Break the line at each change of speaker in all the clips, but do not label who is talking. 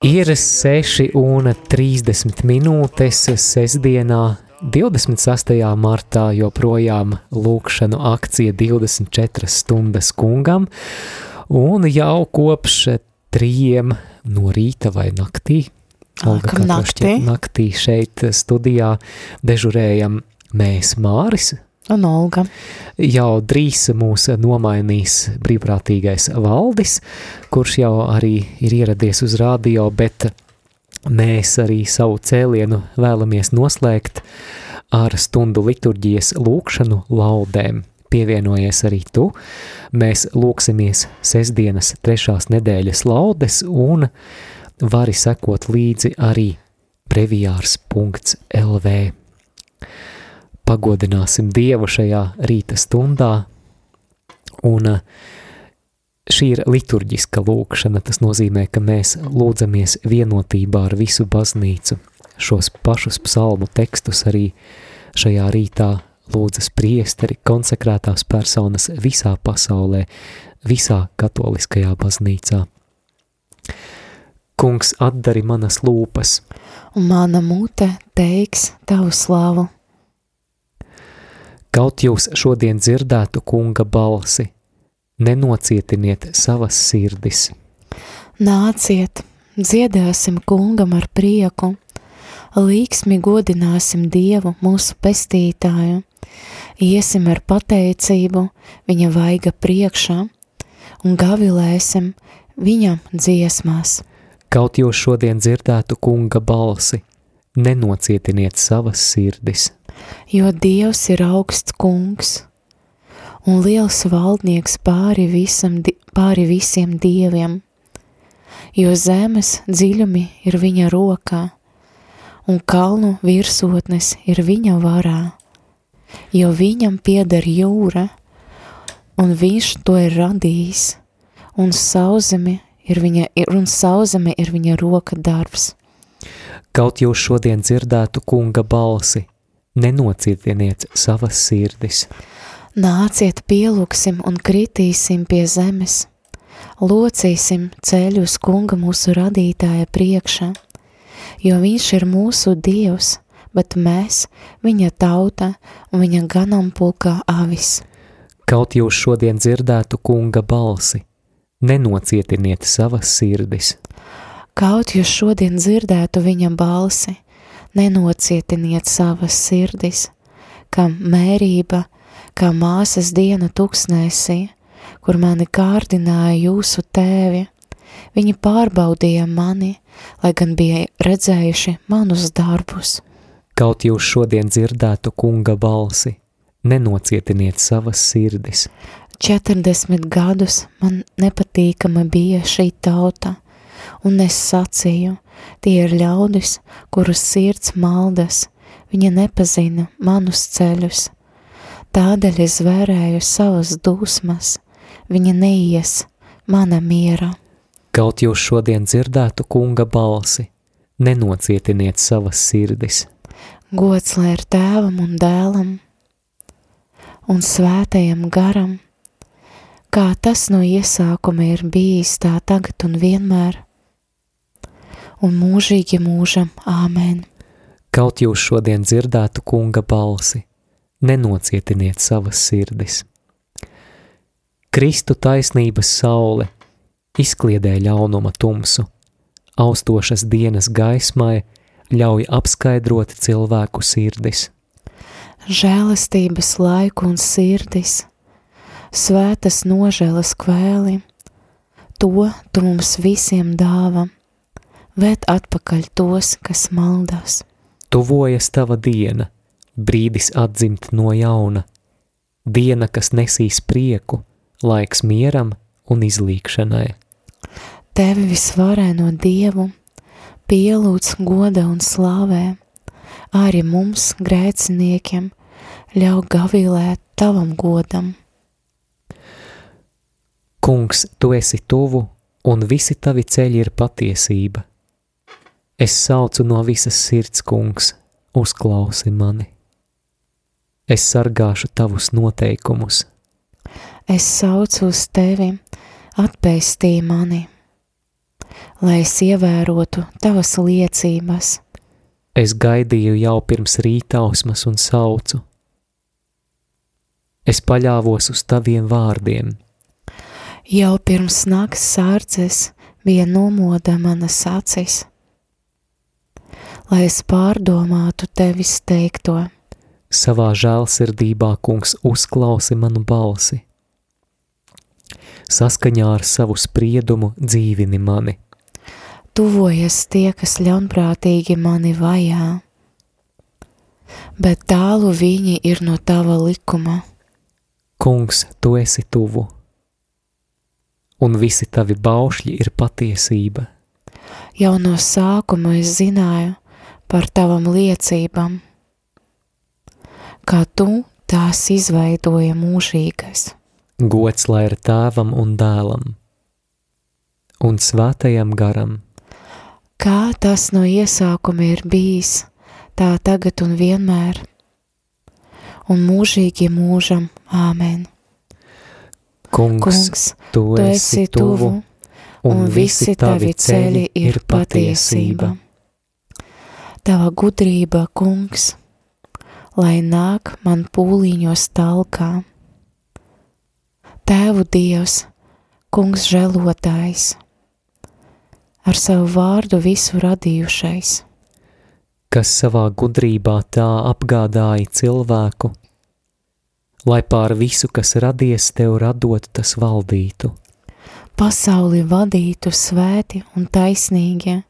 Ir 6 un 30 minūtes sestdienā, 26. martā, joprojām lūkšanu akcija 24 stundas kungam, un jau kopš trījiem no rīta vai naktī, Olga,
naktī.
naktī šeit studijā dežurējam mēs Māris,
Un Olga.
jau drīz mūs nomainīs brīvprātīgais valdis, kurš jau arī ir ieradies uz radio, bet mēs arī savu cēlienu vēlamies noslēgt ar stundu liturģijas lūkšanu laudēm. Pievienojies arī tu. Mēs lūksimies sestdienas trešās nedēļas laudes un vari sekot līdzi arī brevijārs.lv pagodināsim Dievu šajā rīta stundā. Un eh, šī ir liturģiska lūkšana. Tas nozīmē, ka mēs lūdzamies vienotībā ar visu baznīcu. Šos pašus psalmu tekstus arī šajā rītā lūdzas priesteri, konsekrētās personas visā pasaulē, visā katoliskajā baznīcā. Kungs atdari manas lūpas,
Un mana mute teiks tavu slavu.
Kaut jūs šodien dzirdētu kunga balsi, nenocietiniet savas sirdis.
Nāciet, dziedāsim kungam ar prieku, līksmi godināsim Dievu, mūsu pestītāju, iesim ar pateicību viņa vaiga priekšā un gavilēsim viņam dziesmās.
Kaut jūs šodien dzirdētu kunga balsi, nenocietiniet savas sirdis.
Jo Dievs ir augsts kungs un liels valdnieks pāri, visam, pāri visiem dieviem, jo zemes dziļumi ir viņa rokā un kalnu virsotnes ir viņa varā, jo viņam pieder jūra un viņš to ir radījis, un sauzemi ir viņa, un sauzeme ir viņa roka darbs.
Kaut jūs šodien dzirdētu kunga balsi, nenocietiniet savas sirdis.
Nāciet, pielūgsim un kritīsim pie zemes, locīsim ceļu uz kunga mūsu radītāja priekšā, jo viņš ir mūsu dievs, bet mēs viņa tauta un viņa ganampulkā avis.
Kaut jūs šodien dzirdētu kunga balsi, nenocietiniet savas sirdis.
Kaut jūs šodien dzirdētu viņa balsi, nenocietiniet savas sirdis, kā mērība, kā māsas diena tuksnēsī, kur mani kārdināja jūsu tēvi. Viņi pārbaudīja mani, lai gan bija redzējuši manus darbus.
Kaut jūs šodien dzirdētu kunga balsi, nenocietiniet savas sirdis.
40 gadus man nepatīkama bija šī tauta, un es sacīju, tie ir ļaudis, kurus sirds maldas, viņa nepazina manus ceļus. Tādēļ es vērēju savas dusmas, viņa neies mana miera.
Kaut jūs šodien dzirdētu kunga balsi, nenocietiniet savas sirdis.
Gods lai ir tēvam un dēlam un svētajam garam, kā tas no iesākuma ir bijis tā tagad un vienmēr, un mūžīgi mūžam āmen.
Kaut jūs šodien dzirdētu kunga balsi, nenocietiniet savas sirdis. Kristu taisnības saule izkliedē ļaunuma tumsu, austošas dienas gaismai ļauj apskaidrot cilvēku sirdis.
Žēlastības laiku un sirdis, svētas nožēlas kvēli, to tu mums visiem dāva, vērt atpakaļ tos, kas maldās.
Tuvojas tava diena, brīdis atdzimt no jauna, diena, kas nesīs prieku, laiks mieram un izlīkšanai.
Tevi visvarēno Dievu, pielūdz goda un slāvē, arī mums, grēciniekiem, ļauj gavilēt tavam godam.
Kungs, tu esi tuvu, un visi tavi ceļi ir patiesība. Es saucu no visas sirds, kungs, uzklausi mani. Es sargāšu tavus noteikumus.
Es saucu uz tevi, atpestī mani. lai es ievērotu tavas liecības.
Es gaidīju jau pirms rītausmas un saucu. Es paļāvos uz taviem vārdiem.
Jau pirms nakts sārces bija nomoda manas acis, lai es pārdomātu tevis teikto.
Savā žēlsirdībā, kungs, uzklausi manu balsi. Saskaņā ar savu spriedumu dzīvini mani.
Tuvojas tie, kas ļaunprātīgi mani vajā, bet tālu viņi ir no tava likuma.
Kungs, tu esi tuvu, un visi tavi baušļi ir patiesība.
Jau no sākuma es zināju par tavam liecībām, kā tu tās izveidoja mūžīgais.
Gods lai ir tēvam un dēlam, un svētajam garam,
Kā tas no iesākuma ir bijis, tā tagad un vienmēr, un mūžīgi mūžam, āmen.
kungs,
Kungs,
tu,
tu esi tuvu, un visi tavi ceļi ir patiesība. Tava gudrība, kungs, lai nāk man pūliņos talkā. Tēvu Dievs, kungs žēlotājs, ar savu vārdu visu radījušais.
kas savā gudrībā tā apgādāja cilvēku, lai pār visu, kas radies tev radot, tas valdītu.
pasauli vadītu svēti un taisnīgi,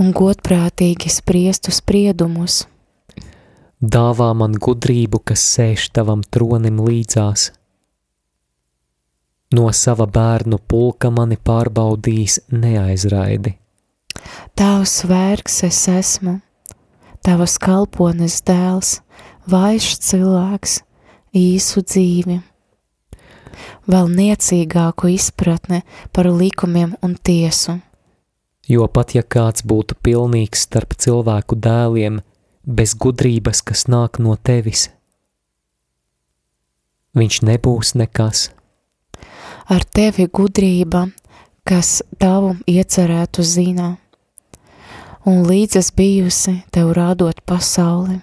un godprātīgi spriestu spriedumus,
Dāvā man gudrību, kas sēž tavam tronim līdzās. No sava bērnu pulka mani pārbaudījis neaizraidi.
Tavs vērks es esmu, tavas kalpones dēls, vājš cilvēks, īsu dzīvi. Vēl niecīgāku izpratne par likumiem un tiesu.
Jo pat ja kāds būtu pilnīgs starp cilvēku dēliem, bez gudrības, kas nāk no tevis, viņš nebūs nekas.
Ar tevi gudrība, kas tavu iecerētu zina, un līdzas bijusi tev rādot pasauli.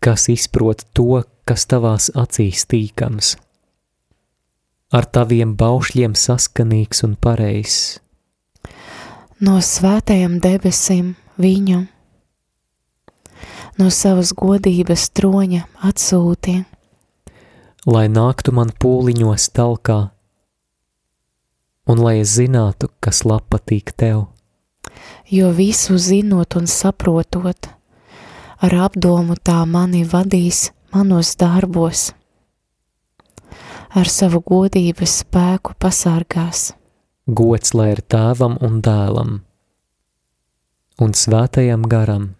kas izprot to, kas tavās acīs tīkams. Ar taviem baušļiem saskanīgs un pareizs,
no svētajiem debesīm viņu, no savas godības troņa atsūti,
lai nāktu man pūliņos talkā, un lai es zinātu, kas laba patīk tev.
jo visu zinot un saprotot, ar apdomu tā mani vadīs manos darbos, ar savu godības spēku pasargās.
Gods lai ir tēvam un dēlam, un svētajam garam,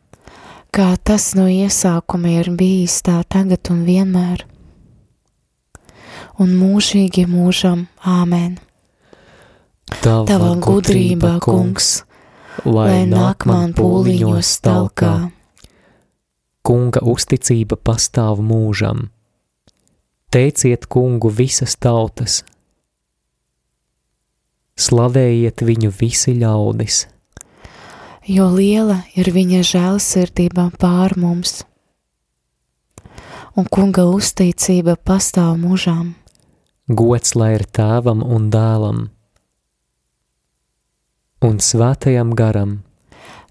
Kā tas no iesākuma ir bijis tā tagad un vienmēr, un mūžīgi mūžam, āmen.
tava,
Tava gudrība, kungs, lai nāk man pūliņos talkā.
Kunga uzticība pastāv mūžam. Teiciet kungu visas tautas, slavējiet viņu visi ļaudis,
jo liela ir viņa žēlsirdība pār mums, un kunga uzticība pastāv mūžām.
gods lai ir tēvam un dēlam, un svētajam garam,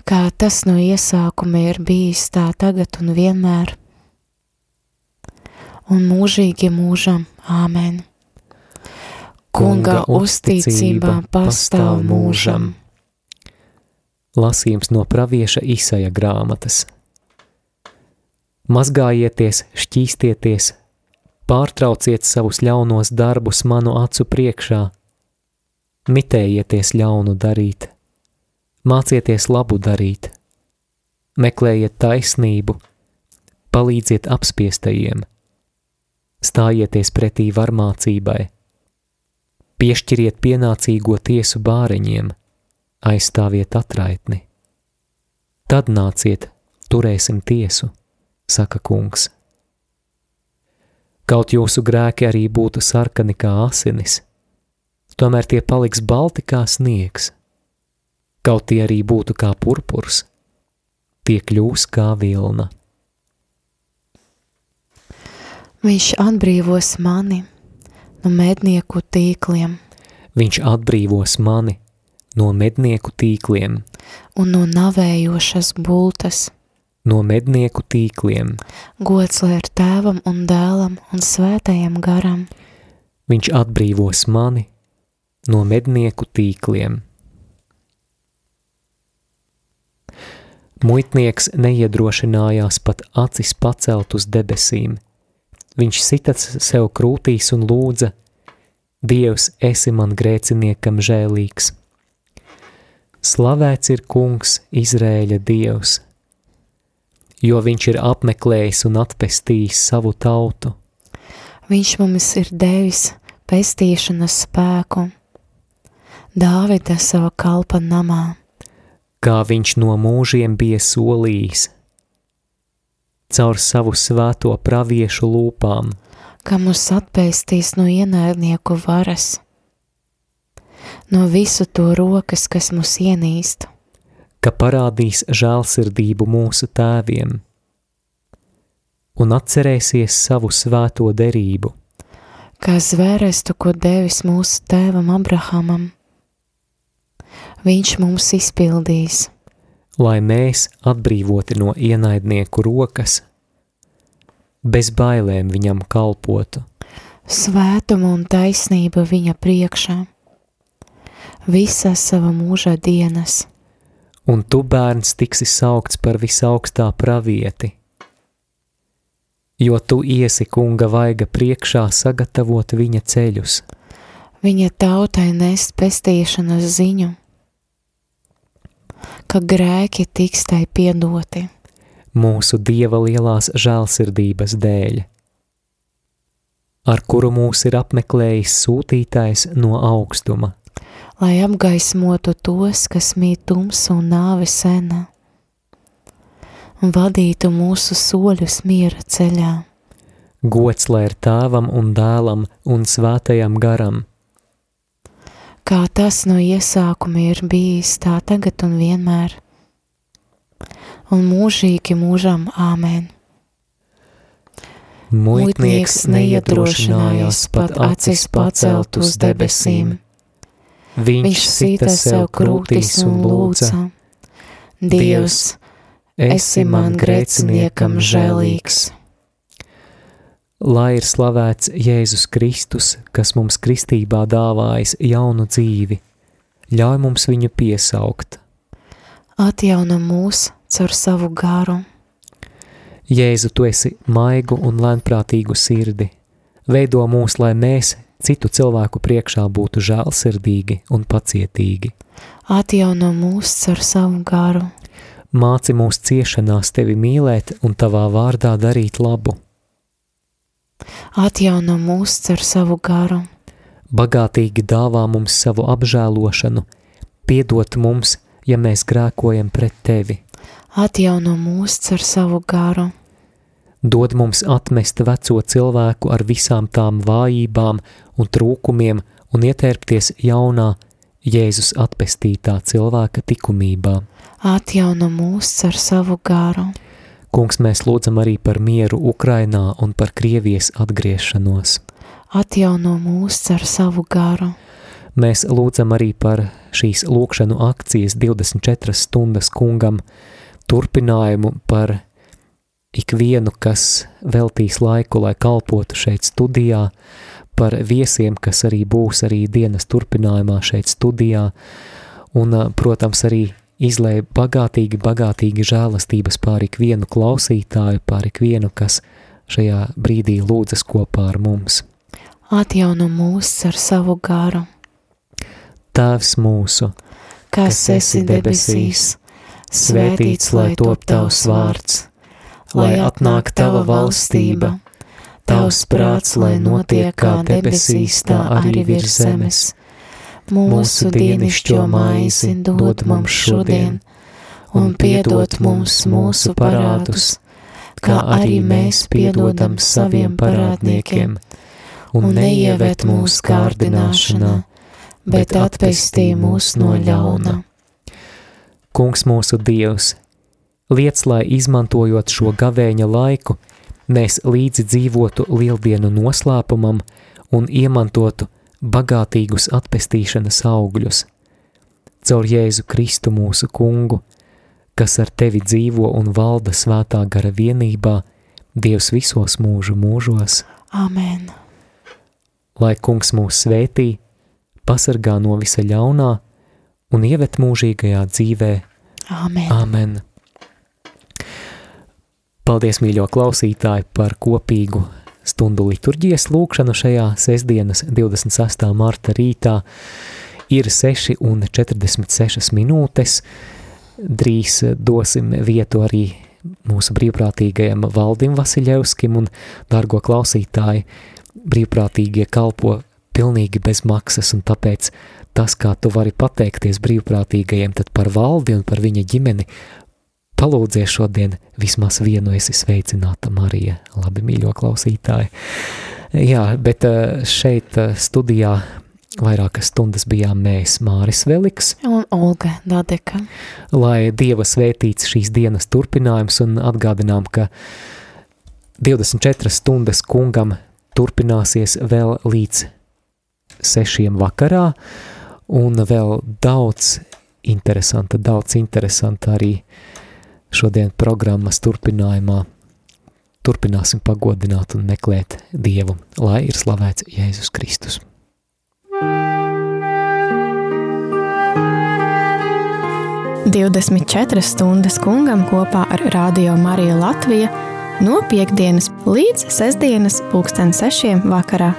Kā tas no iesākuma ir bijis tā tagad un vienmēr, un mūžīgi mūžam, āmen. Kunga uzticība pastāv mūžam.
Lasījums no pravieša Isaja grāmatas. Mazgājieties, šķīstieties, pārtrauciet savus ļaunos darbus manu acu priekšā, mitējieties ļaunu darīt, mācieties labu darīt, meklējiet taisnību, palīdziet apspiestajiem, stājieties pretī varmācībai, piešķiriet pienācīgo tiesu bāreņiem, aizstāviet atraitni. Tad nāciet, turēsim tiesu, saka kungs. Kaut jūsu grēki arī būtu sarkani kā asinis, tomēr tie paliks balti kā sniegs. Kaut tie arī būtu kā purpurs, tie kļūs kā vilna.
Viņš atbrīvos mani no mednieku tīkliem
Viņš atbrīvos mani no mednieku tīkliem,
un no navējošas bultas.
no mednieku tīkliem.
Gods lai ir tēvam un dēlam un svētajam garam,
Viņš atbrīvos mani no mednieku tīkliem. Muitnieks neiedrošinājās pat acis pacelt uz debesīm. Viņš sitats sev krūtīs un lūdza: Dievs, esi man grēciniekam žēlīgs. Slavēts ir kungs, Izrēļa dievs, jo viņš ir apmeklējis un atpestījis savu tautu.
viņš mums ir devis pestīšanas spēku. Dāvida sava kalpa namā,
kā viņš no mūžiem bija solījis. Caur savu svēto praviešu lūpām,
ka mūs atpestīs no ienaidnieku varas, no visu to rokas, kas mūs ienīst.
ka parādīs žēlsirdību mūsu tēviem un atcerēsies savu svēto derību,
kā zvērestu, ko devis mūsu tēvam Abrahamam. Viņš mums izpildīs,
lai mēs, atbrīvoti no ienaidnieku rokas, bez bailēm viņam kalpotu.
svētumu un taisnību viņa priekšā, visas sava mūža dienas,
un tu, bērns, tiksi saukts par visaugstā pravieti, jo tu iesi kunga vaiga priekšā sagatavot viņa ceļus,
viņa tautai nest pestīšanas ziņu, ka grēki tiks tai piedoti,
mūsu dieva lielās žēlsirdības dēļ, ar kuru mūs ir apmeklējis sūtītājs no augstuma,
lai apgaismotu tos, kas mīt tumsu un nāvi senā, un vadītu mūsu soļus miera ceļā,
gods lai ir tēvam un dēlam un svētajam garam,
kā tas no iesākuma ir bijis tā tagad un vienmēr, un mūžīgi mūžam āmēn.
Muitnieks neiedrošinājās pat acis pacelt uz debesīm. Viņš sita sev krūtīs un lūdza:
Dievs, esi man grēciniekam žēlīgs.
Lai ir slavēts Jēzus Kristus, kas mums kristībā dāvājis jaunu dzīvi, ļauj mums viņu piesaukt.
Atjauno mūs caur savu garu,
Jēzu, tu esi maigu un lēnprātīgu sirdi. Veido mūs, lai mēs citu cilvēku priekšā būtu žēlsirdīgi un pacietīgi.
atjauno mūs caur savu garu,
Māci mūs ciešanās tevi mīlēt un tavā vārdā darīt labu.
Atjauno mūs caur savu garu,
Bagātīgi dāvā mums savu apžēlošanu, piedot mums, ja mēs grēkojam pret tevi.
atjauno mūs caur savu garu,
Dod mums atmest veco cilvēku ar visām tām vājībām un trūkumiem un ietērpties jaunā, Jēzus atpestītā cilvēka likumībā.
atjauno mūs caur savu garu,
Kungs, mēs lūdzam arī par mieru Ukrainā un par Krievijas atgriešanos.
atjauno mūs caur savu garu,
Mēs lūdzam arī par šīs lūkšanu akcijas 24 stundas kungam turpinājumu par ikvienu, kas veltīs laiku, lai kalpotu šeit studijā, par viesiem, kas arī būs arī dienas turpinājumā šeit studijā, un, protams, arī izlēja bagātīgi, bagātīgi žēlastības pār ikvienu klausītāju, pār ikvienu, kas šajā brīdī lūdzas kopā ar mums.
atjauno mūs caur savu garu,
Tēvs mūsu,
kas esi debesīs, svētīts lai top tavs vārds, lai atnāk tava valstība, tavs prāts, lai notiek kā debesīs, tā arī virs zemes. Mūsu dienišķo maizi dod mums šodien, un piedod mums mūsu parādus, kā arī mēs piedodam saviem parādniekiem, un neieved mūsu kārdināšanā, bet atpestī mūs no ļauna.
Kungs mūsu Dievs, liec, lai izmantojot šo gavēņa laiku, mēs līdzi dzīvotu lieldienu noslēpumam un iemantotu bagātīgus atpestīšanas augļus. Caur Jēzu Kristu mūsu kungu, kas ar tevi dzīvo un valda svētā gara vienībā, Dievs visos mūžu mūžos.
Amen.
Lai kungs mūs svētī, pasargā no visa ļaunā un ievet mūžīgajā dzīvē.
Amen.
Amen. Paldies, mīļo klausītāji, par kopīgu stundu liturģijas lūkšanu šajā sestdienas 26. marta rītā. Ir 6 un 46 minūtes. Drīz dosim vietu arī mūsu brīvprātīgajam Valdim Vasiljevskim un, dargo klausītāji, brīvprātīgie kalpo pilnīgi bez maksas, un tāpēc tas, kā tu vari pateikties brīvprātīgajiem, tad par valdi un par viņa ģimeni palūdzies šodien vismaz vienu esi sveicināta Marija. Labi, mīļo klausītāji. Jā, bet eh, šeit eh, studijā vairākas stundas bijām mēs Māris Veliks.
Un Olga Dadeka.
Lai Dieva svētīts šīs dienas turpinājums un atgādinām, ka 24 stundas kungam turpināsies vēl līdz sešiem vakarā, un vēl daudz interesanta, daudz interesanta arī šodien programmas turpinājumā. Turpināsim pagodināt un meklēt Dievu, lai ir slavēts Jēzus Kristus.
24 stundas kungam kopā ar Radio Mariju Latviju no piekdienas līdz sestdienas pulksten sešiem vakarā.